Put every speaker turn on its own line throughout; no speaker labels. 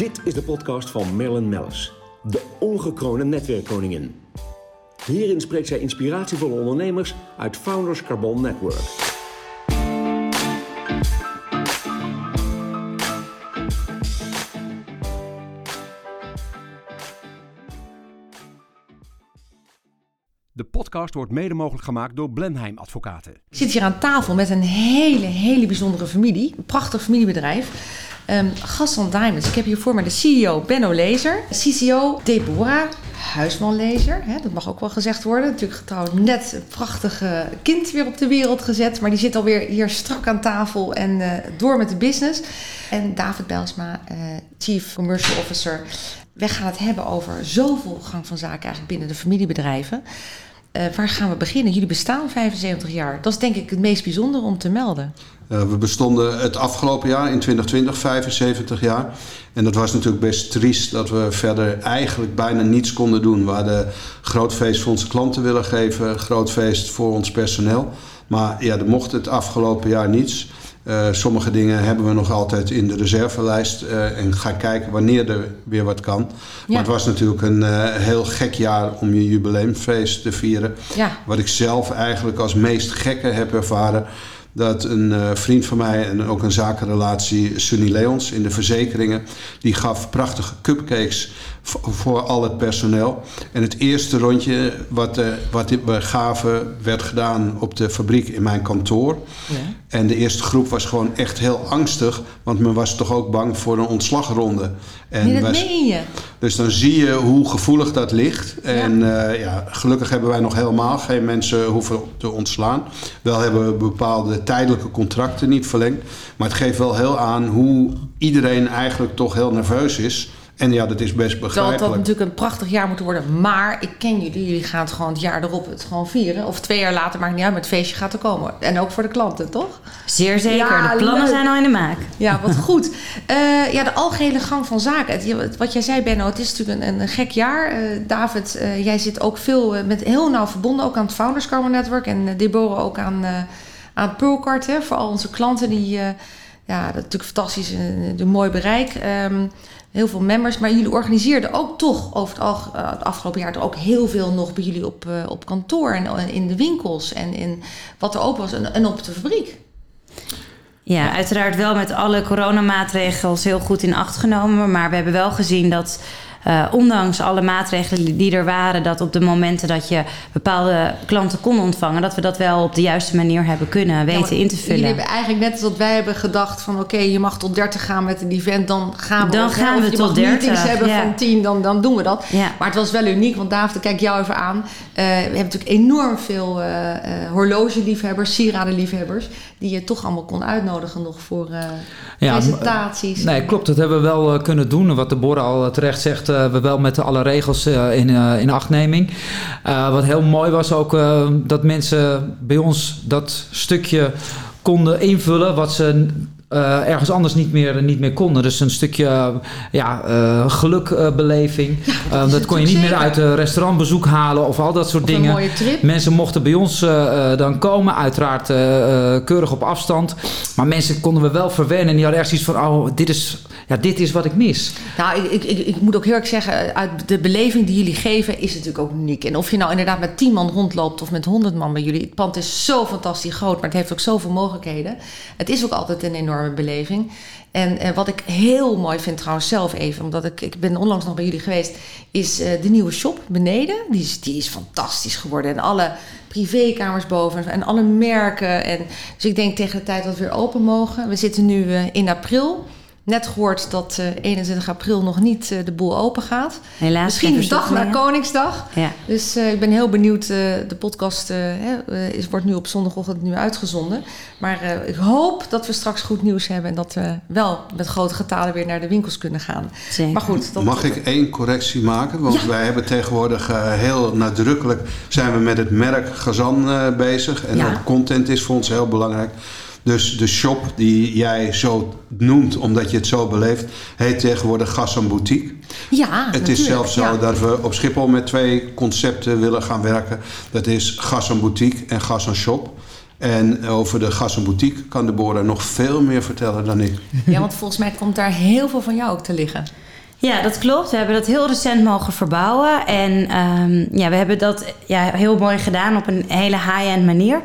Dit is de podcast van Marilyn Mellis, de ongekroonde netwerkkoningin. Hierin spreekt zij inspiratievolle ondernemers uit Founders Carbon Network. De podcast wordt mede mogelijk gemaakt door Blenheim Advocaten.
Ik zit hier aan tafel met een hele, hele bijzondere familie. Een prachtig familiebedrijf. Um, Gassan Diamonds. Ik heb hier voor me de CEO Benno Lezer. CCO Deborah Huisman Lezer. Hè, dat mag ook wel gezegd worden. Natuurlijk getrouwd net een prachtige kind weer op de wereld gezet. Maar die zit alweer hier strak aan tafel en uh, door met de business. En David Belsma, uh, Chief Commercial Officer. We gaan het hebben over zoveel gang van zaken eigenlijk binnen de familiebedrijven. Uh, waar gaan we beginnen? Jullie bestaan 75 jaar. Dat is denk ik het meest bijzondere om te melden.
Uh, we bestonden het afgelopen jaar in 2020 75 jaar. En dat was natuurlijk best triest dat we verder eigenlijk bijna niets konden doen. We hadden groot feest voor onze klanten willen geven, groot feest voor ons personeel. Maar ja, er mocht het afgelopen jaar niets. Uh, sommige dingen hebben we nog altijd in de reservelijst. Uh, en ga kijken wanneer er weer wat kan. Ja. Maar het was natuurlijk een uh, heel gek jaar om je jubileumfeest te vieren.
Ja.
Wat ik zelf eigenlijk als meest gekke heb ervaren dat een uh, vriend van mij en ook een zakenrelatie, Sunny Leons in de verzekeringen, die gaf prachtige cupcakes voor al het personeel. En het eerste rondje wat, uh, wat we gaven werd gedaan op de fabriek in mijn kantoor. Ja. En de eerste groep was gewoon echt heel angstig, want men was toch ook bang voor een ontslagronde.
En nee, dat meen je.
Dus dan zie je hoe gevoelig dat ligt. En ja. Uh, ja, gelukkig hebben wij nog helemaal geen mensen hoeven te ontslaan. Wel hebben we bepaalde tijdelijke contracten niet verlengd. Maar het geeft wel heel aan hoe iedereen eigenlijk toch heel nerveus is. En ja, dat is best begrijpelijk.
Dat had natuurlijk een prachtig jaar moeten worden. Maar ik ken jullie. Jullie gaan het gewoon het jaar erop het gewoon vieren. Of twee jaar later, maakt niet uit. Maar het feestje gaat er komen. En ook voor de klanten, toch?
Zeer zeker. Ja, de plannen leuk. zijn al in de maak.
Ja, wat goed. Uh, ja, de algehele gang van zaken. Het, wat jij zei, Benno. Het is natuurlijk een, een gek jaar. Uh, David, uh, jij zit ook veel met heel nauw verbonden. Ook aan het Founders Carbon Network. En Deborah ook aan, aan Pearlcard. Voor al onze klanten. Die, ja, dat natuurlijk fantastisch. Een mooi bereik. Um, heel veel members. Maar jullie organiseerden ook toch over het, uh, het afgelopen jaar ook heel veel nog bij jullie op, op kantoor en in de winkels en in wat er open was en, en op de fabriek.
Ja, uiteraard wel met alle coronamaatregels heel goed in acht genomen. Maar we hebben wel gezien dat uh, ondanks alle maatregelen die er waren, dat op de momenten dat je bepaalde klanten kon ontvangen, dat we dat wel op de juiste manier hebben kunnen weten ja, in te vullen.
Jullie hebben eigenlijk net als wat wij hebben gedacht van oké, okay, je mag tot 30 gaan met een event, dan gaan we.
Dan gaan we
je
tot
mag
30
meetings hebben
ja.
van 10, dan, dan doen we dat.
Ja.
Maar het was wel uniek, want David, kijk jou even aan. Uh, we hebben natuurlijk enorm veel uh, horlogeliefhebbers, sieradenliefhebbers, die je toch allemaal kon uitnodigen nog voor ja, presentaties.
Nee, klopt. Dat hebben we wel kunnen doen. Wat de Borre al terecht zegt, we wel met alle regels uh, in, uh, in achtneming. Wat heel mooi was ook dat mensen bij ons dat stukje konden invullen wat ze uh, ergens anders niet meer, niet meer konden. Dus een stukje uh, ja, uh, gelukbeleving. Ja, dat kon je niet meer uit een restaurantbezoek halen of al dat soort
of
dingen.
Een mooie trip.
Mensen mochten bij ons dan komen, uiteraard keurig op afstand. Maar mensen konden we wel verwennen en die hadden echt iets van: oh, dit is, ja, dit is wat ik mis.
Nou, ik, ik, ik moet ook heel erg zeggen, uit de beleving die jullie geven is natuurlijk ook uniek. En of je nou inderdaad met 10 man rondloopt of met 100 man bij jullie, het pand is zo fantastisch groot, maar het heeft ook zoveel mogelijkheden. Het is ook altijd een enorme beleving. En, en wat ik heel mooi vind trouwens zelf even, omdat ik, ik ben onlangs nog bij jullie geweest, is uh, de nieuwe shop beneden. Die is, die is fantastisch geworden. En alle privékamers boven en alle merken. En, dus ik denk tegen de tijd dat we weer open mogen. We zitten nu in april. Net gehoord dat uh, 21 april nog niet uh, de boel open gaat.
Helaas.
Misschien de dag na Koningsdag.
Ja.
Dus uh, ik ben heel benieuwd. de podcast hè, is, wordt nu op zondagochtend nu uitgezonden. Maar ik hoop dat we straks goed nieuws hebben. En dat we wel met grote getalen weer naar de winkels kunnen gaan.
Zeker.
Maar goed. Dat
Mag ik één correctie maken? Want ja. wij hebben tegenwoordig heel nadrukkelijk... zijn we met het merk Gazan bezig. En
Ja.
ook content is voor ons heel belangrijk. Dus de shop die jij zo noemt, omdat je het zo beleeft, heet tegenwoordig Gassan Boutique.
Ja,
Het
natuurlijk.
is zelfs zo
ja.
dat we op Schiphol met twee concepten willen gaan werken. Dat is Gassan Boutique en Gassan Shop. En over de Gassan Boutique kan Deborah nog veel meer vertellen dan ik.
Ja, want volgens mij komt daar heel veel van jou ook te liggen.
Ja, dat klopt. We hebben dat heel recent mogen verbouwen. En ehm, ja, we hebben dat ja, heel mooi gedaan op een hele high-end manier.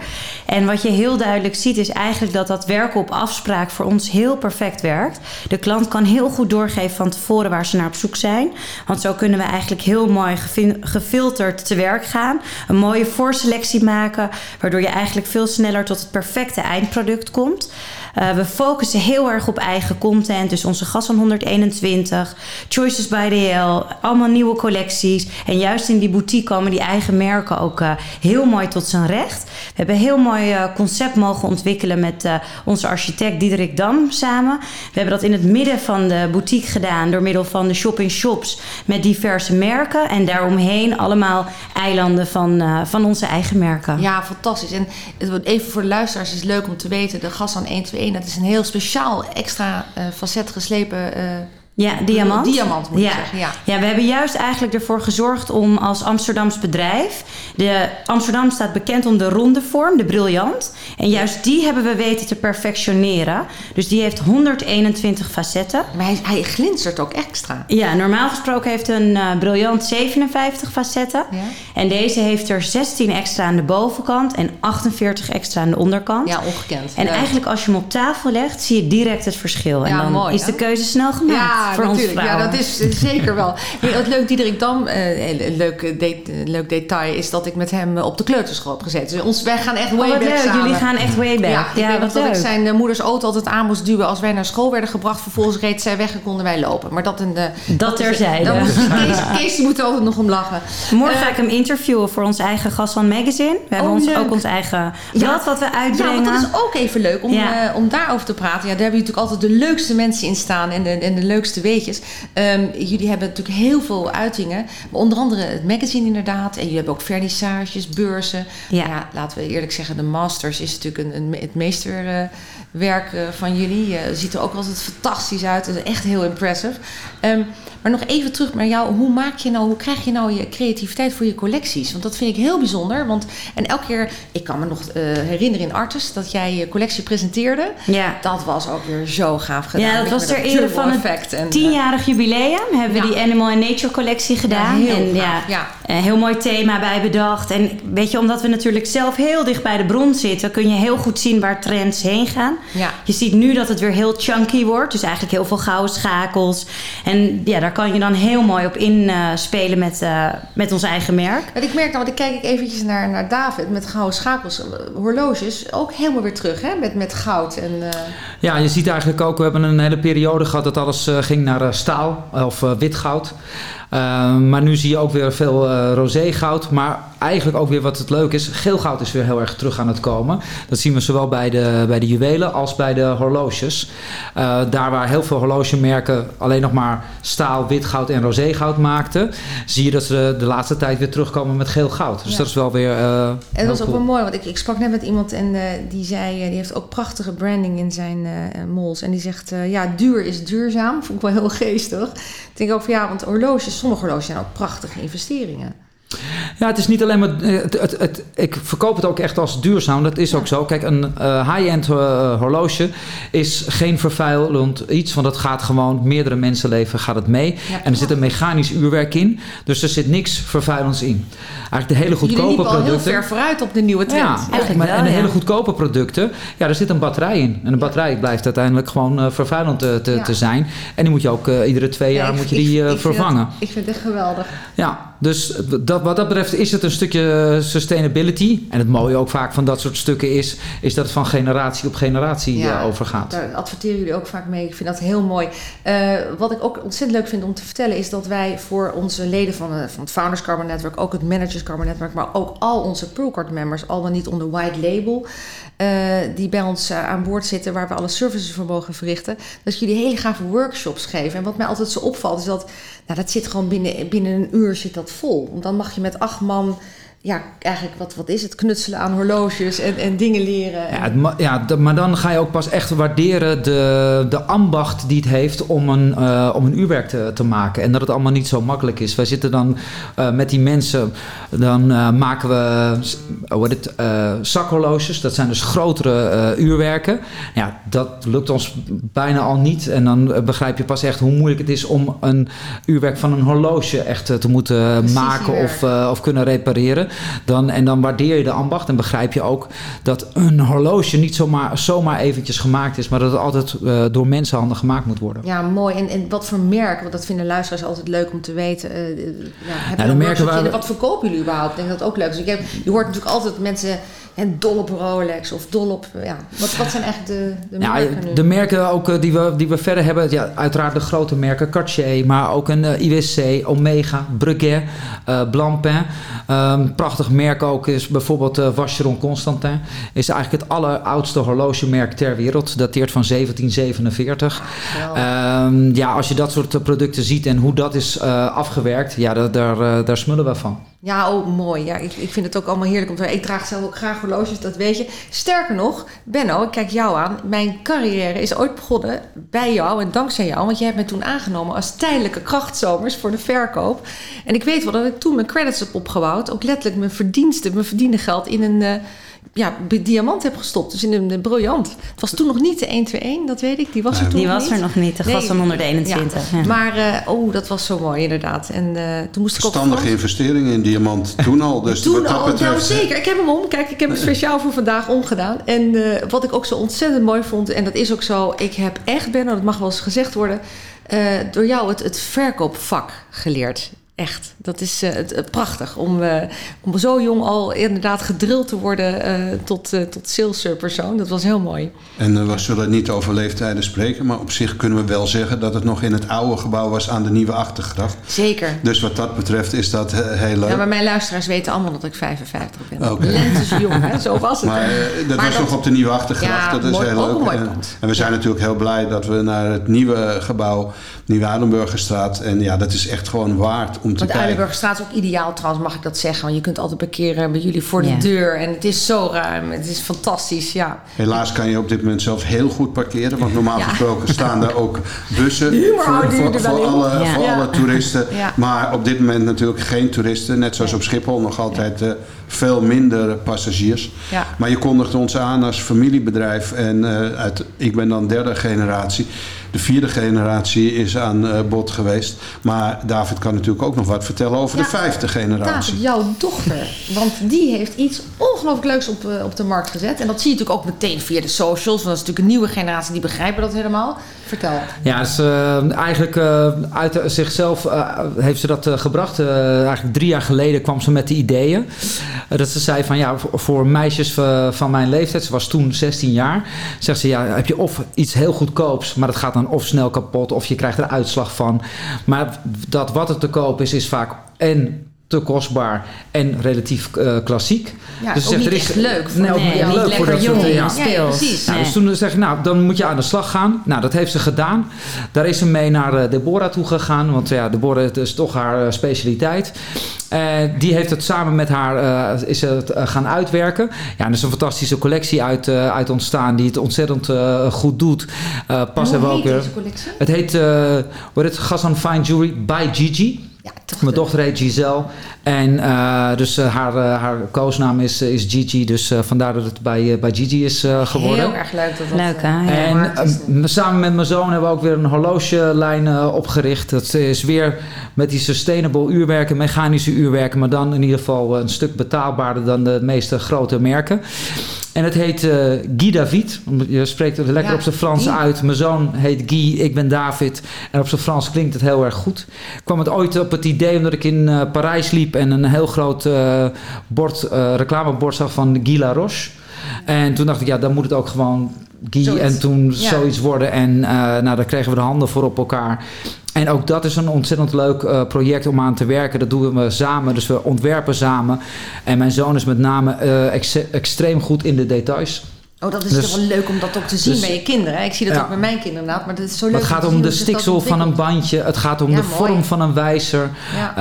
En wat je heel duidelijk ziet is eigenlijk dat dat werken op afspraak voor ons heel perfect werkt. De klant kan heel goed doorgeven van tevoren waar ze naar op zoek zijn. Want zo kunnen we eigenlijk heel mooi gefilterd te werk gaan. Een mooie voorselectie maken, waardoor je eigenlijk veel sneller tot het perfecte eindproduct komt. Eh, we focussen heel erg op eigen content. Dus onze Gassan 121, Choices by DL, allemaal nieuwe collecties. En juist in die boutique komen die eigen merken ook eh, heel mooi tot zijn recht. We hebben een heel mooi eh, concept mogen ontwikkelen met onze architect Diederik Dam samen. We hebben dat in het midden van de boutique gedaan door middel van de shopping shops met diverse merken. En daaromheen allemaal eilanden van, van onze eigen merken.
Ja, fantastisch. En even voor de luisteraars is leuk om te weten, de Gassan 121 dat is een heel speciaal extra eh, facet geslepen eh,
ja, diamant.
Diamant moet
ja.
je zeggen, ja.
Ja, we hebben juist eigenlijk ervoor gezorgd om als Amsterdams bedrijf... De, Amsterdam staat bekend om de ronde vorm, de briljant. En juist die hebben we weten te perfectioneren. Dus die heeft 121 facetten.
Maar hij, hij glinstert ook extra.
Ja, normaal gesproken heeft een uh, briljant 57 facetten. Ja. En deze heeft er 16 extra aan de bovenkant en 48 extra aan de onderkant.
Ja, ongekend.
En
ja.
eigenlijk als je hem op tafel legt, zie je direct het verschil. En
Ja,
dan
mooi,
is
hè?
de keuze snel gemaakt
Ja, natuurlijk. Ja, dat is eh, zeker wel. Wat leuk, Diederik Dam, eh, een leuk, eh, de- leuk detail is dat ik met hem op de kleuterschool heb gezeten. Dus ons, wij gaan echt
Oh,
way back
leuk.
samen.
Jullie gaan echt way back.
Ja,
Ja,
ik weet
wat
dat ik
leuk.
zijn moeders auto altijd aan moest duwen als wij naar school werden gebracht. Vervolgens reed zij weg en konden wij lopen. Maar dat, een,
Dat
is-
terzijde.
Kees, Kees moet er altijd nog om lachen.
Morgen ga ik hem interviewen voor ons eigen Gassan Magazine. We hebben
Oh,
ons,
leuk.
ook ons eigen blad wat we
Ja,
uitbrengen.
want dat is ook even leuk om,
Ja.
eh, om daarover te praten. Ja, daar hebben jullie natuurlijk altijd de leukste mensen in staan en de, en de leukste weetjes. Ehm, jullie hebben natuurlijk heel veel uitingen. Maar onder andere het magazine inderdaad. En jullie hebben ook vernissages, beurzen.
Ja.
laten we eerlijk zeggen, de Masters is natuurlijk een, een, het meesterwerk eh, van jullie. Je ziet er ook altijd fantastisch uit. Het is echt heel impressive. Ehm, maar nog even terug naar jou. Hoe maak je nou, hoe krijg je nou je creativiteit voor je collecties? Want dat vind ik heel bijzonder. Want en elke keer, ik kan me nog eh, herinneren in Artus dat jij je collectie presenteerde.
Ja.
Dat was ook weer zo gaaf gedaan.
Ja, dat was ter ere
turbo
van het
effect en, eh,
Tienjarig jubileum hebben we
Ja.
die Animal and Nature collectie gedaan.
heel
en ja,
ja.
een heel mooi thema bij bedacht. En weet je, omdat we natuurlijk zelf heel dicht bij de bron zitten, kun je heel goed zien waar trends heen gaan.
Ja.
Je ziet nu dat het weer heel chunky wordt. Dus eigenlijk heel veel gouden schakels. En ja, daar kan je dan heel mooi op inspelen met, eh, met ons eigen merk.
Want ik merk nou, want ik kijk ik eventjes naar, naar David met gouden schakels, eh, horloges, ook helemaal weer terug, hè? Met, met goud en... eh,
Ja, je ziet eigenlijk ook, we hebben een hele periode gehad dat alles eh, naar eh, staal of eh, wit goud. Eh, maar nu zie je ook weer veel eh rosé goud. Maar eigenlijk ook weer wat het leuk is, geel goud is weer heel erg terug aan het komen. Dat zien we zowel bij de, bij de juwelen als bij de horloges. Eh, daar waar heel veel horlogemerken alleen nog maar staal, wit goud en rosé goud maakten, zie je dat ze de laatste tijd weer terugkomen met geel goud. Dus
Ja.
dat is wel weer. eh,
En dat was ook
cool.
wel mooi, want ik, ik sprak net met iemand en eh, die zei, die heeft ook prachtige branding in zijn mols. En die zegt, ja, duur is duurzaam. Vond ik wel heel geestig. Ik denk ook van ja, want horloges, sommige horloges zijn ook prachtige investeringen.
Ja, het is niet alleen maar. eh, Het, het, het- ik verkoop het ook echt als duurzaam. Dat is ook zo. Kijk, een eh, high-end eh, horloge is geen vervuilend iets. Want het gaat gewoon meerdere mensenleven gaat het mee.
Ja,
en er zit een mechanisch uurwerk in. Dus er zit niks vervuilends in. Eigenlijk de hele
Jullie
goedkope
liepen al heel
producten.
ver vooruit op de nieuwe trend.
Ja.
Eigenlijk
maar,
wel,
en de
ja.
hele goedkope producten, ja, er zit een batterij in. En een batterij blijft uiteindelijk gewoon vervuilend te, te,
Ja.
te zijn. En die moet je ook iedere twee jaar
ik-
moet je die
ik vind
vervangen.
het- ik vind het echt geweldig.
Ja, dus dat, wat dat betreft is het een stukje sustainability. En het mooie ook vaak van dat soort stukken is, is dat het van generatie op generatie
Ja,
eh, overgaat.
Daar adverteren jullie ook vaak mee. Ik vind dat heel mooi. Eh, wat ik ook ontzettend leuk vind om te vertellen is dat wij voor onze leden van, eh, van het Founders Carbon Network, ook het Managers Carbon Network, maar ook al onze Pearlcard members, al dan niet onder white label, die bij ons aan boord zitten, waar we alle services voor mogen verrichten, dat jullie hele gave workshops geven. En wat mij altijd zo opvalt is dat, nou, dat zit gewoon binnen, binnen een uur zit dat vol. Want dan mag je met acht man ja, eigenlijk, wat, wat is het? Knutselen aan horloges en, en dingen leren.
Ja, het ja, maar dan ga je ook pas echt waarderen de, de ambacht die het heeft om een, eh, om een uurwerk te, te maken. En dat het allemaal niet zo makkelijk is. Wij zitten dan eh, met die mensen, dan eh, maken we hoe heet het, zakhorloges. Dat zijn dus grotere uurwerken. Ja, dat lukt ons bijna al niet. En dan begrijp je pas echt hoe moeilijk het is om een uurwerk van een horloge echt te moeten maken of, of kunnen repareren. Dan, en dan waardeer je de ambacht en begrijp je ook dat een horloge niet zomaar, zomaar eventjes gemaakt is, maar dat het altijd eh, door mensenhanden gemaakt moet worden.
Ja, mooi. En, en wat voor merk? Want dat vinden luisteraars altijd leuk om te weten. Ja,
de merken waar we-
Wat verkopen jullie überhaupt? Ik denk dat ook leuk is. Heb, je hoort natuurlijk altijd mensen en dol op Rolex of dol op... Ja. Wat, wat zijn eigenlijk de, de
Ja,
merken nu?
de merken ook die we, die we verder hebben, ja, uiteraard de grote merken, Cartier, maar ook een IWC, Omega, Breguet, eh Blancpain. Ehm, prachtig merk ook is bijvoorbeeld eh Vacheron Constantin. Is eigenlijk het alleroudste horlogemerk ter wereld, dateert van 1747.
Geweldig.
Ehm, ja, als je dat soort eh, producten ziet en hoe dat is eh, afgewerkt, ja, daar, daar, daar smullen we van.
Ja, oh, mooi. Ja, ik, ik vind het ook allemaal heerlijk om te Ik draag zelf ook graag horloges, dat weet je. Sterker nog, Benno, ik kijk jou aan. Mijn carrière is ooit begonnen bij jou en dankzij jou. Want jij hebt me toen aangenomen als tijdelijke krachtzomers voor de verkoop. En ik weet wel dat ik toen mijn credits heb opgebouwd. Ook letterlijk mijn verdiensten, mijn verdiende geld in een... eh, ja, diamant heb gestopt. Dus in een, een briljant. Het was toen nog niet de 121, dat weet ik. Die was er toen
Die
nog
was
niet.
er nog niet. De
Nee.
gas van 121. Ja.
Maar, eh, oh, dat was zo mooi inderdaad. En eh, toen moest ik ook...
Verstandige
Frans-
investeringen in diamant toen al. Dus
toen
wat dat
al, nou zeker. Ik heb hem om. Kijk, ik heb hem speciaal voor vandaag omgedaan. En eh, wat ik ook zo ontzettend mooi vond, en dat is ook zo, ik heb echt, Benno, dat mag wel eens gezegd worden, eh, door jou het, het verkoopvak geleerd. Echt. Dat is het prachtig om, eh, om zo jong al inderdaad gedrild te worden tot, tot salespersoon. Dat was heel mooi.
En we zullen niet over leeftijden spreken, maar op zich kunnen we wel zeggen dat het nog in het oude gebouw was aan de nieuwe achtergracht.
Zeker.
Dus wat dat betreft is dat heel leuk.
Ja, maar mijn luisteraars weten allemaal dat ik 55 ben.
Oké.
Lentes jong, hè? zo was het.
Maar dat
Maar
was
dat-
nog op de nieuwe achtergracht.
Ja,
dat is
mooi-
heel leuk.
mooi
en we zijn natuurlijk heel blij dat we naar het nieuwe gebouw, Nieuwe Adenburgerstraat. En ja, dat is echt gewoon waard om te
Want de
kijken.
Uilenburgerstraat is ook ideaal trouwens, mag ik dat zeggen. Want je kunt altijd parkeren bij jullie voor de
Ja.
deur. En het is zo ruim. Het is fantastisch, ja.
Helaas kan je op dit moment zelfs heel goed parkeren. Want normaal
Ja.
gesproken staan daar ook bussen
humor
voor, alle,
Ja.
voor
Ja.
alle toeristen.
Ja.
Maar op dit moment natuurlijk geen toeristen. Net zoals op Schiphol nog altijd eh, veel minder passagiers.
Ja.
Maar je kondigt ons aan als familiebedrijf. En eh, uit, ik ben dan derde generatie. De vierde generatie is aan eh, bod geweest. Maar David kan natuurlijk ook nog wat vertellen over
Ja.
de vijfde generatie.
David, jouw dochter. Want die heeft iets ongelooflijk leuks op, eh, op de markt gezet. En dat zie je natuurlijk ook meteen via de socials. Want dat is natuurlijk een nieuwe generatie, die begrijpen dat helemaal. Vertel.
Ja, dus, eh, eigenlijk eh, uit zichzelf heeft ze dat gebracht. Eh, eigenlijk drie jaar geleden kwam ze met de ideeën. Eh, dat ze zei van ja, voor, meisjes eh, van mijn leeftijd, ze was toen 16 jaar, zegt ze ja, heb je of iets heel goedkoops, maar dat gaat dan of snel kapot of je krijgt er uitslag van. Maar dat wat er te koop is, is vaak en te kostbaar en relatief eh, klassiek.
Ja,
Dus zegt,
niet
er is-
echt leuk voor
Nee, leuk voor dat soort, ja.
precies.
Nou,
Nee.
dus toen zeg ik, nou, dan moet je aan de slag gaan. Nou, dat heeft ze gedaan. Daar is ze mee naar eh, Deborah toe gegaan. Want ja, Deborah is toch haar specialiteit. Eh, die heeft het samen met haar eh, is het, eh, gaan uitwerken. Ja, en er is een fantastische collectie uit, uit ontstaan die het ontzettend goed doet. Pas hebben we ook weer. Het heet, heet het? Fine Jewelry by Gigi.
Ja,
Mijn dochter heet Giselle. En eh, dus eh, haar, eh, haar koosnaam is, is Gigi. Dus eh, vandaar dat het bij, bij Gigi is eh, geworden.
Heel erg leuk dat dat...
Leuk, hè? Ja.
En samen met mijn zoon hebben we ook weer een horlogelijn opgericht. Dat is weer met die sustainable uurwerken, mechanische uurwerken, maar dan in ieder geval een stuk betaalbaarder dan de meeste grote merken. En het heet eh, Guy David. Je spreekt het lekker
Ja,
op zijn Frans
Guy.
uit. Mijn zoon heet Guy, ik ben David. En op zijn Frans klinkt het heel erg goed. Ik kwam het ooit op het idee omdat ik in Parijs liep en een heel groot eh, bord, eh, reclamebord zag van Guy Laroche. En toen dacht ik, ja, dan moet het ook gewoon Guy
Zoiets.
en toen
Ja.
zoiets worden. En eh, nou, daar kregen we de handen voor op elkaar. En ook dat is een ontzettend leuk project om aan te werken. Dat doen we samen, dus we ontwerpen samen. En mijn zoon is met name ex- extreem goed in de details.
Oh, dat is
Dus-
toch wel leuk om dat ook te zien
dus-
bij je kinderen. Ik zie dat
Ja.
ook bij mijn kinderen inderdaad. Maar dat is zo leuk
Het gaat om de stiksel van een bandje. Het gaat om
Ja,
de
mooi.
vorm van een wijzer.
Ja.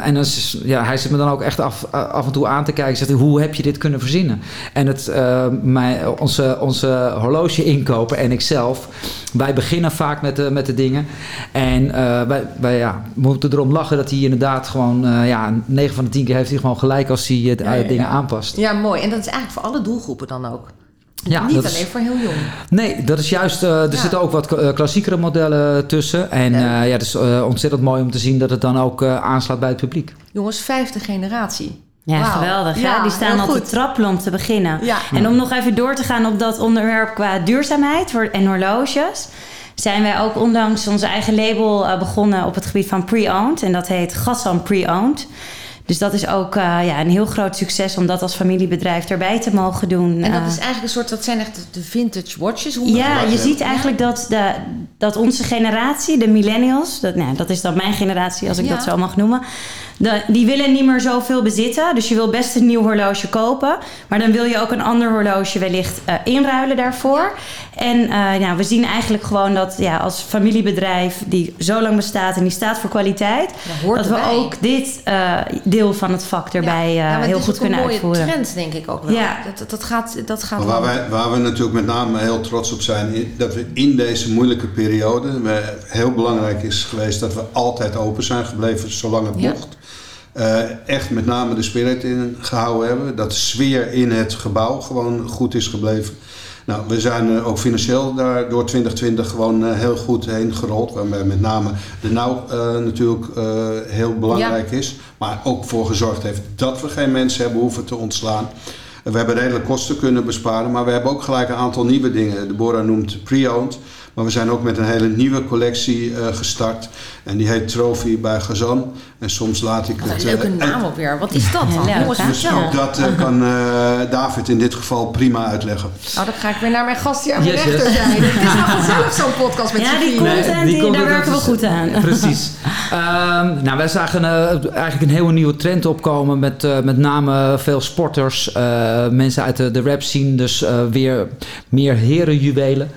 Eh, en is, ja, hij zit me dan ook echt af, af en toe aan te kijken. Zegt, hoe heb je dit kunnen verzinnen? En het, eh, mijn, onze, onze horloge inkopen en ikzelf. Wij beginnen vaak met de, met de dingen. En eh, wij, wij ja, moeten erom lachen dat hij inderdaad gewoon... eh, ja, 9 van de 10 keer heeft hij gewoon gelijk als hij eh, dingen aanpast.
Ja, mooi. En dat is eigenlijk voor alle doelgroepen dan ook.
Ja,
Niet
dat
alleen
is-
voor heel jong.
Nee, dat is juist. eh, er
Ja.
zitten ook wat eh, klassiekere modellen tussen. En
Ja.
ja, ja, het is eh, ontzettend mooi om te zien dat het dan ook eh, aanslaat bij het publiek.
Jongens, vijfde generatie.
Ja, geweldig. hè?
Ja,
Die staan al te
goed.
trappelen om te beginnen.
Ja.
En om nog even door te gaan op dat onderwerp qua duurzaamheid voor- en horloges... zijn wij ook ondanks onze eigen label eh, begonnen op het gebied van pre-owned. En dat heet Gassan Pre-owned. Dus dat is ook eh, ja, een heel groot succes om dat als familiebedrijf erbij te mogen doen.
En dat
Eh,
is eigenlijk een soort, dat zijn echt de vintage watches. Hoe
ja, je ziet eigenlijk dat, de, dat onze generatie, de millennials, dat, nou, dat is dan mijn generatie als ik
Ja.
dat zo mag noemen, de, die willen niet meer zoveel bezitten. Dus je wil best een nieuw horloge kopen, maar dan wil je ook een ander horloge wellicht eh, inruilen daarvoor. En ja, we zien eigenlijk gewoon dat ja, als familiebedrijf die zo lang bestaat en die staat voor kwaliteit, dat we ook dit eh, deel van het vak erbij eh,
Ja,
heel
is
goed kunnen
een mooie
uitvoeren.
trend, denk ik ook wel.
Ja.
Dat, dat, dat gaat, dat gaat
waar, wij, waar we natuurlijk met name heel trots op zijn, dat we in deze moeilijke periode, we- heel belangrijk is geweest dat we altijd open zijn gebleven zolang het
Ja.
mocht. Eh, echt met name de spirit in gehouden hebben. Dat de sfeer in het gebouw gewoon goed is gebleven. Nou, we zijn eh, ook financieel daar door 2020 gewoon eh, heel goed heen gerold. Waarbij met name de nauw eh, natuurlijk heel belangrijk is. Maar ook voor gezorgd heeft dat we geen mensen hebben hoeven te ontslaan. We hebben redelijk kosten kunnen besparen, maar we hebben ook gelijk een aantal nieuwe dingen. Deborah noemt pre-owned, maar we zijn ook met een hele nieuwe collectie gestart. En die heet Trophy bij Gazan. En soms laat ik
Wat
het...
een leuke
eh,
naam ook weer. Wat is dat dan?
Ja,
Jongens,
dus ook dat eh, kan eh, David in dit geval prima uitleggen.
Nou, dan ga ik weer naar mijn gast die aan mijn
Yes,
rechter
yes.
zijn. Het is wel gezellig zo'n podcast met
Ja, die en die-
komt
daar werken we goed aan.
Precies. Ehm, nou, wij zagen eh, eigenlijk een hele nieuwe trend opkomen met eh, met name veel sporters, eh, mensen uit de, de rap scene, dus eh, weer meer herenjuwelen.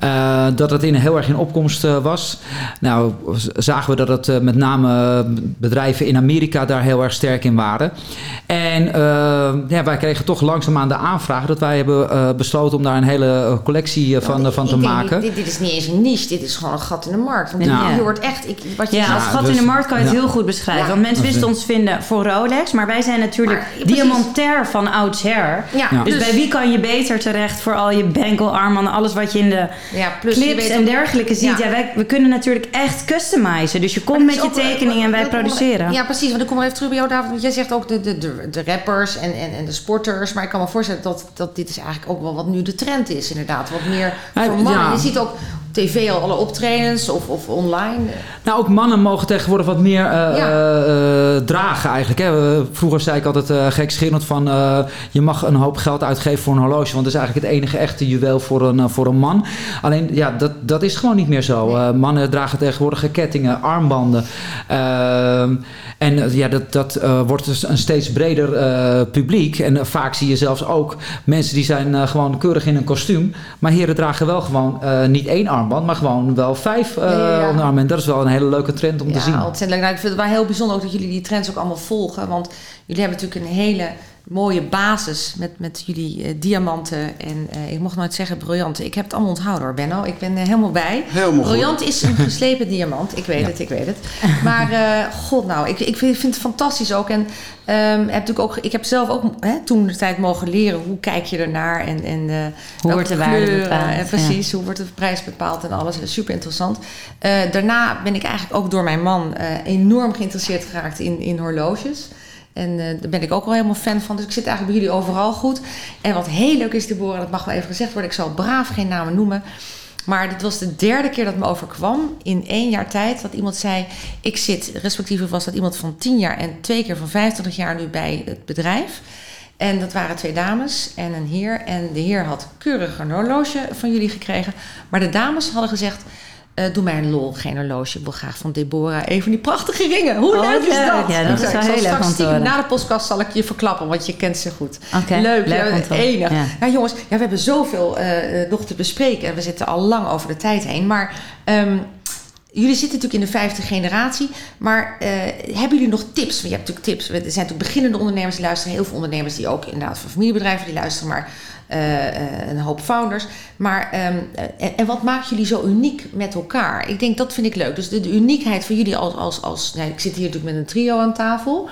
Eh, dat het in, heel erg in opkomst eh, was. Nou, zagen we dat het eh, met name bedrijven in Amerika daar heel erg sterk in waren. En eh, ja, wij kregen toch langzaamaan de aanvraag dat wij hebben eh, besloten om daar een hele eh, collectie van,
Ik
van te maken.
Dit, dit is niet eens een niche, dit is gewoon een gat in de markt. Want
Ja.
je wordt echt, ik, wat je
Ja, als gat
dus-
in de markt kan je het heel goed beschrijven.
Ja.
Want mensen wisten ons vinden voor Rolex. Maar wij zijn natuurlijk
Maar,
diamantair van oudsher.
Ja,
Ja.
Dus, bij wie kan je beter terecht voor al je bangle, armbanden, alles wat je in de
Ja, plus je
clips en dergelijke ziet.
Ja.
Ja, wij, we kunnen natuurlijk echt customizen. Dus je komt met je tekening en wij
dat- Ja, precies. Want ik kom er even terug bij jou, David. Want jij zegt ook de, de, de, de rappers en, en, en de sporters. Maar ik kan me voorstellen dat, dat dit is eigenlijk ook wel wat nu de trend is, inderdaad. Wat meer voor mannen.
ja.
Je ziet ook tv al alle optredens of, of online.
Nou, ook mannen mogen tegenwoordig wat meer eh,
Ja.
eh, eh, dragen eigenlijk. Hè. Vroeger zei ik altijd uh, gekscherend van... je mag een hoop geld uitgeven voor een horloge... want dat is eigenlijk het enige echte juweel voor een, voor een man. Alleen, ja, dat, dat is gewoon niet meer zo. Mannen dragen tegenwoordig kettingen, armbanden. Ehm, en ja, dat, dat wordt dus een steeds breder publiek. En vaak zie je zelfs ook mensen die zijn gewoon keurig in een kostuum. Maar heren dragen wel gewoon niet één armband... maar gewoon wel vijf
Ja, ja,
arm. En dat is wel een hele leuke trend om te zien.
Ja, ontzettend leuk. Nou, ik vind het wel heel bijzonder ook dat jullie die trends ook allemaal volgen. Want jullie hebben natuurlijk een hele mooie basis met, met jullie eh, diamanten. En eh, ik mocht nooit zeggen briljanten. Ik heb het allemaal onthouden hoor, Benno. Ik ben er helemaal bij.
Helemaal goed.
Briljant is een geslepen diamant. Ik weet het, ik weet het. Maar eh, god nou, ik, ik vind, vind het fantastisch ook. En ehm, heb natuurlijk ook, ik heb zelf ook hè, toen de tijd mogen leren. Hoe kijk je ernaar? En, en eh, welke
wordt de waarde bepaald,
En precies, hoe wordt de prijs bepaald en alles. Super interessant. Eh, daarna ben ik eigenlijk ook door mijn man eh, enorm geïnteresseerd geraakt in, in horloges. En eh, daar ben ik ook wel helemaal fan van. Dus ik zit eigenlijk bij jullie overal goed. En wat heel leuk is, Deborah, dat mag wel even gezegd worden. Ik zal braaf geen namen noemen. Maar dit was de derde keer dat me overkwam in één jaar tijd. Dat iemand zei, ik zit, respectievelijk was dat iemand van 10 jaar en twee keer van 25 jaar nu bij het bedrijf. En dat waren twee dames en een heer. En de heer had keurig een horloge van jullie gekregen. Maar de dames hadden gezegd, eh, doe mij een lol, geen horloge. Ik wil graag van Deborah even die prachtige ringen. Hoe
Oh,
leuk is dat?
Ja, dat is wel heel leuk
stiekem. Na de podcast zal ik je verklappen, want je kent ze goed. Leuk,
leuk
ja, enig.
ja.
Nou jongens, ja, we hebben zoveel eh, eh, nog te bespreken. En we zitten al lang over de tijd heen. Maar ehm, jullie zitten natuurlijk in de vijfde generatie. Maar hebben jullie nog tips? Want je hebt natuurlijk tips. Er zijn natuurlijk beginnende ondernemers die luisteren. Heel veel ondernemers die ook inderdaad van familiebedrijven die luisteren. Maar een hoop founders. Maar ehm, eh, en, en wat maakt jullie zo uniek met elkaar? Ik denk dat vind ik leuk. Dus de, uniekheid van jullie als... als, nou, ik zit hier natuurlijk met een trio aan tafel.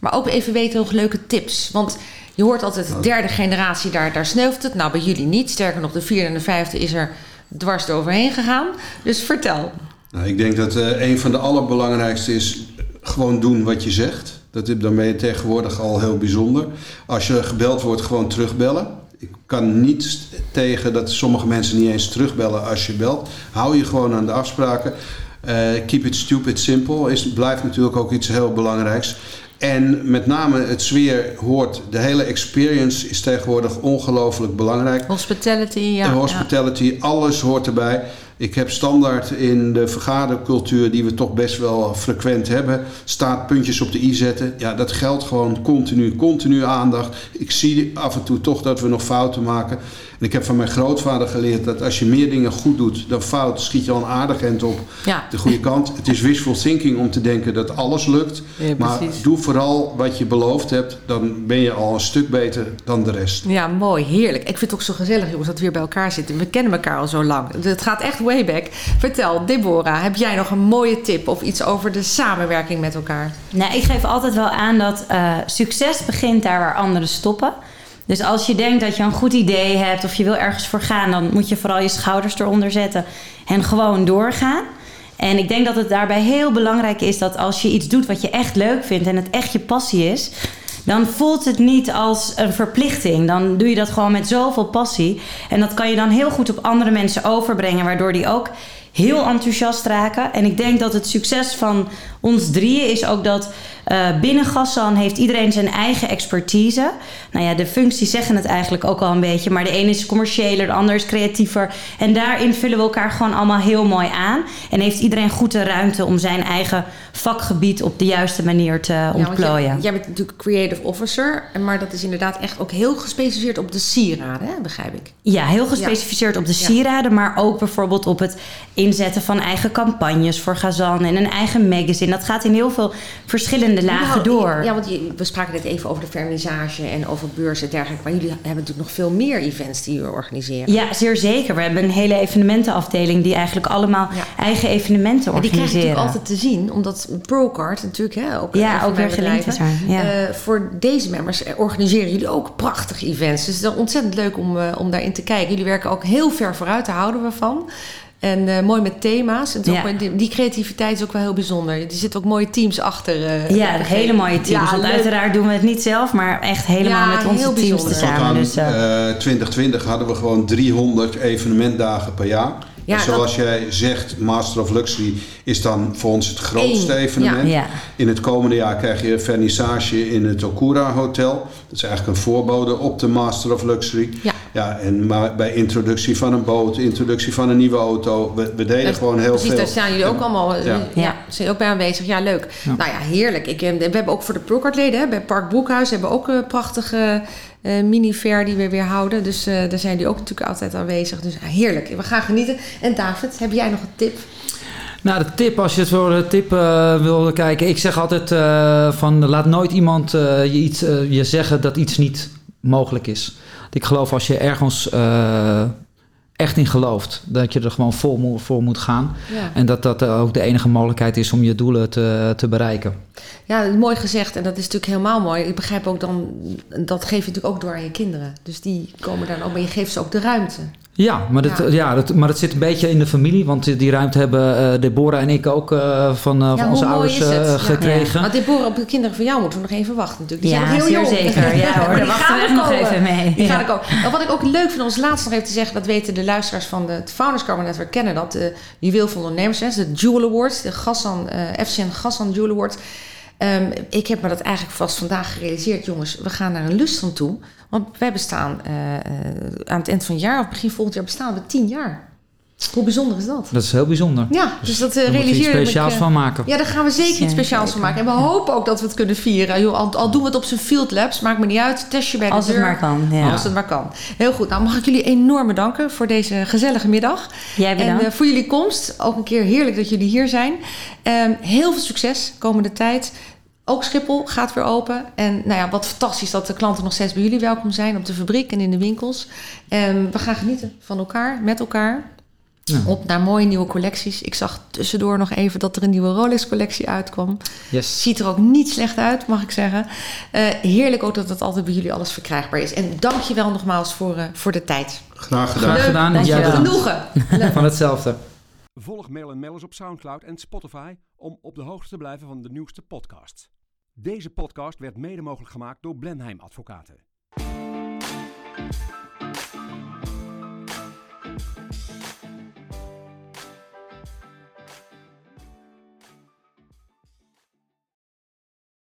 Maar ook even weten nog leuke tips. Want je hoort altijd de derde generatie, daar, daar sneuvelt het. Nou, bij jullie niet. Sterker nog, de vierde en de vijfde is er dwars eroverheen gegaan. Dus vertel.
Nou, ik denk dat eh, een van de allerbelangrijkste is gewoon doen wat je zegt. Dat, ben je tegenwoordig al heel bijzonder. Als je gebeld wordt, gewoon terugbellen. Ik kan niet tegen dat sommige mensen niet eens terugbellen als je belt. Hou je gewoon aan de afspraken. Eh, keep it stupid simple is, blijft natuurlijk ook iets heel belangrijks. En met name het sfeer hoort, de hele experience is tegenwoordig ongelooflijk belangrijk.
Hospitality, ja.
En hospitality, alles hoort erbij. Ik heb standaard in de vergadercultuur, die we toch best wel frequent hebben, staat puntjes op de i zetten. Ja, dat geldt gewoon continu, continu aandacht. Ik zie af en toe toch dat we nog fouten maken. En ik heb van mijn grootvader geleerd dat als je meer dingen goed doet dan fout, schiet je al een aardig eind op
Ja.
de goede kant. Het is wishful thinking om te denken dat alles lukt.
Ja,
maar doe vooral wat je beloofd hebt, dan ben je al een stuk beter dan de rest.
Ja, mooi, heerlijk. Ik vind het ook zo gezellig, jongens, dat we weer bij elkaar zitten. We kennen elkaar al zo lang. Het gaat echt way back. Vertel, Deborah, heb jij nog een mooie tip of iets over de samenwerking met elkaar?
Nou, ik geef altijd wel aan dat eh, succes begint daar waar anderen stoppen. Dus als je denkt dat je een goed idee hebt of je wil ergens voor gaan, dan moet je vooral je schouders eronder zetten en gewoon doorgaan. En ik denk dat het daarbij heel belangrijk is dat als je iets doet wat je echt leuk vindt en het echt je passie is, dan voelt het niet als een verplichting. Dan doe je dat gewoon met zoveel passie. En dat kan je dan heel goed op andere mensen overbrengen, waardoor die ook heel enthousiast raken. En ik denk dat het succes van ons drieën is ook dat eh, binnen Gassan heeft iedereen zijn eigen expertise. Nou ja, de functies zeggen het eigenlijk ook al een beetje. Maar de ene is commerciëler, de ander is creatiever. En daarin vullen we elkaar gewoon allemaal heel mooi aan. En heeft iedereen goed de ruimte om zijn eigen vakgebied op de juiste manier te
Ja,
ontplooien.
jij, jij bent natuurlijk creative officer, maar dat is inderdaad echt ook heel gespecialiseerd op de sieraden, hè? begrijp ik.
Ja, heel gespecificeerd op de sieraden, maar ook bijvoorbeeld op het inzetten van eigen campagnes voor Gazan en een eigen magazine. Dat gaat in heel veel verschillende lagen
Nou,
door.
Ja, want je- we spraken net even over de vernissage en over beurzen en dergelijke. Maar jullie hebben natuurlijk nog veel meer events die jullie organiseren.
Ja, zeer zeker. We hebben een hele evenementenafdeling die eigenlijk allemaal
Ja.
eigen evenementen
En die krijg je
organiseren.
natuurlijk altijd te zien, omdat Procard natuurlijk hè, ook,
Ja, ook weer gelinkt is ja.
eh, voor deze members organiseren jullie ook prachtige events. Dus het is ontzettend leuk om, eh, om daarin te kijken. Jullie werken ook heel ver vooruit, daar houden we van. En eh, mooi met thema's. En het is
Ja.
ook, die, die creativiteit is ook wel heel bijzonder. Er zitten ook mooie teams achter. eh,
Ja, hele mooie teams.
Ja,
Want
leuk.
uiteraard doen we het niet zelf, maar echt helemaal
Ja,
met onze
heel
teams tezamen.
aan
Dus, eh,
eh, 2020 hadden we gewoon 300 evenementdagen per jaar.
Ja,
zoals jij zegt, Master of Luxury is dan voor ons het grootste
Eén,
evenement.
ja.
In het komende jaar krijg je een vernissage in het Okura Hotel. Dat is eigenlijk een voorbode op de Master of Luxury.
Ja.
En maar bij introductie van een boot, introductie van een nieuwe auto, we, we deden gewoon heel
Precies,
veel.
daar staan jullie ook allemaal eh,
Ja.
ja. Zijn ook bij aanwezig. Ja, leuk. Nou ja, heerlijk. Ik, eh, we hebben ook voor de Procard-leden hè, bij Park Broekhuis hebben we ook een prachtige eh, mini-fair die we weer houden. Dus eh, daar zijn jullie ook natuurlijk altijd aanwezig. Dus heerlijk. We gaan genieten. En David, heb jij nog een tip?
Nou, de tip, als je het voor de tip eh, wil kijken. Ik zeg altijd eh, van laat nooit iemand eh, je, iets, eh, je zeggen dat iets niet mogelijk is. Ik geloof als je ergens eh, echt in gelooft, dat je er gewoon vol mo- voor moet gaan.
Ja.
En dat dat eh, ook de enige mogelijkheid is om je doelen te, te bereiken.
Ja, mooi gezegd. En dat is natuurlijk helemaal mooi. Ik begrijp ook dan, dat geef je natuurlijk ook door aan je kinderen. Dus die komen dan ook, maar je geeft ze ook de ruimte.
Ja, maar dat,
Ja.
ja. dat, maar dat zit een beetje in de familie. Want die- die ruimte hebben eh, Deborah en ik ook eh, van, eh, van onze ouders eh,
Ja.
gekregen.
Maar Deborah, op de kinderen van jou moeten we nog even wachten natuurlijk. Die zijn
ja,
nog heel jong.
zeker. Ja hoor, daar
die
wachten
gaan
we echt nog even mee.
Die
Ja.
gaan er komen. Nou, wat ik ook leuk vind om als laatste nog even te zeggen, dat weten de luisteraars van de, het Founders Carbon Network kennen dat. De Juweel van ondernemers, de Jewel Awards, de Gassan, eh FCN Gassan Jewel Awards. Ehm, ik heb me dat eigenlijk vast vandaag gerealiseerd, jongens. We gaan naar een lustrum toe. Want wij bestaan eh, eh, aan het eind van het jaar, of begin volgend jaar, bestaan we tien jaar. Hoe bijzonder is dat?
Dat is heel bijzonder.
Ja, dus dat uh,
moet je iets
realiseer ik
speciaals
eh,
van maken.
Ja, daar gaan we zeker iets speciaals van maken. En we hopen ook dat we het kunnen vieren. Joh, al, al doen we het op zijn field labs, maakt me niet uit. Test je bij de
Als het
deur.
maar kan. Ja.
Als het maar kan. Heel goed. Nou, mag ik jullie enorm bedanken voor deze gezellige middag.
Jij
En
bedankt.
eh, voor jullie komst. Ook een keer heerlijk dat jullie hier zijn. Ehm, heel veel succes komende tijd. Ook Schiphol gaat weer open. En nou ja, wat fantastisch dat de klanten nog steeds bij jullie welkom zijn. Op de fabriek en in de winkels. En we gaan genieten van elkaar, met elkaar.
Ja.
Op naar mooie nieuwe collecties. Ik zag tussendoor nog even dat er een nieuwe Rolex-collectie uitkwam.
Yes.
Ziet er ook niet slecht uit, mag ik zeggen. Eh, heerlijk ook dat het altijd bij jullie alles verkrijgbaar is. En dank je wel nogmaals voor, eh, voor de tijd.
Graag gedaan.
Graag gedaan. En bedankt.
Genoegen.
Van hetzelfde.
Volg Mail Mellers op Soundcloud en Spotify om op de hoogte te blijven van de nieuwste podcasts. Deze podcast werd mede mogelijk gemaakt door Blenheim Advocaten.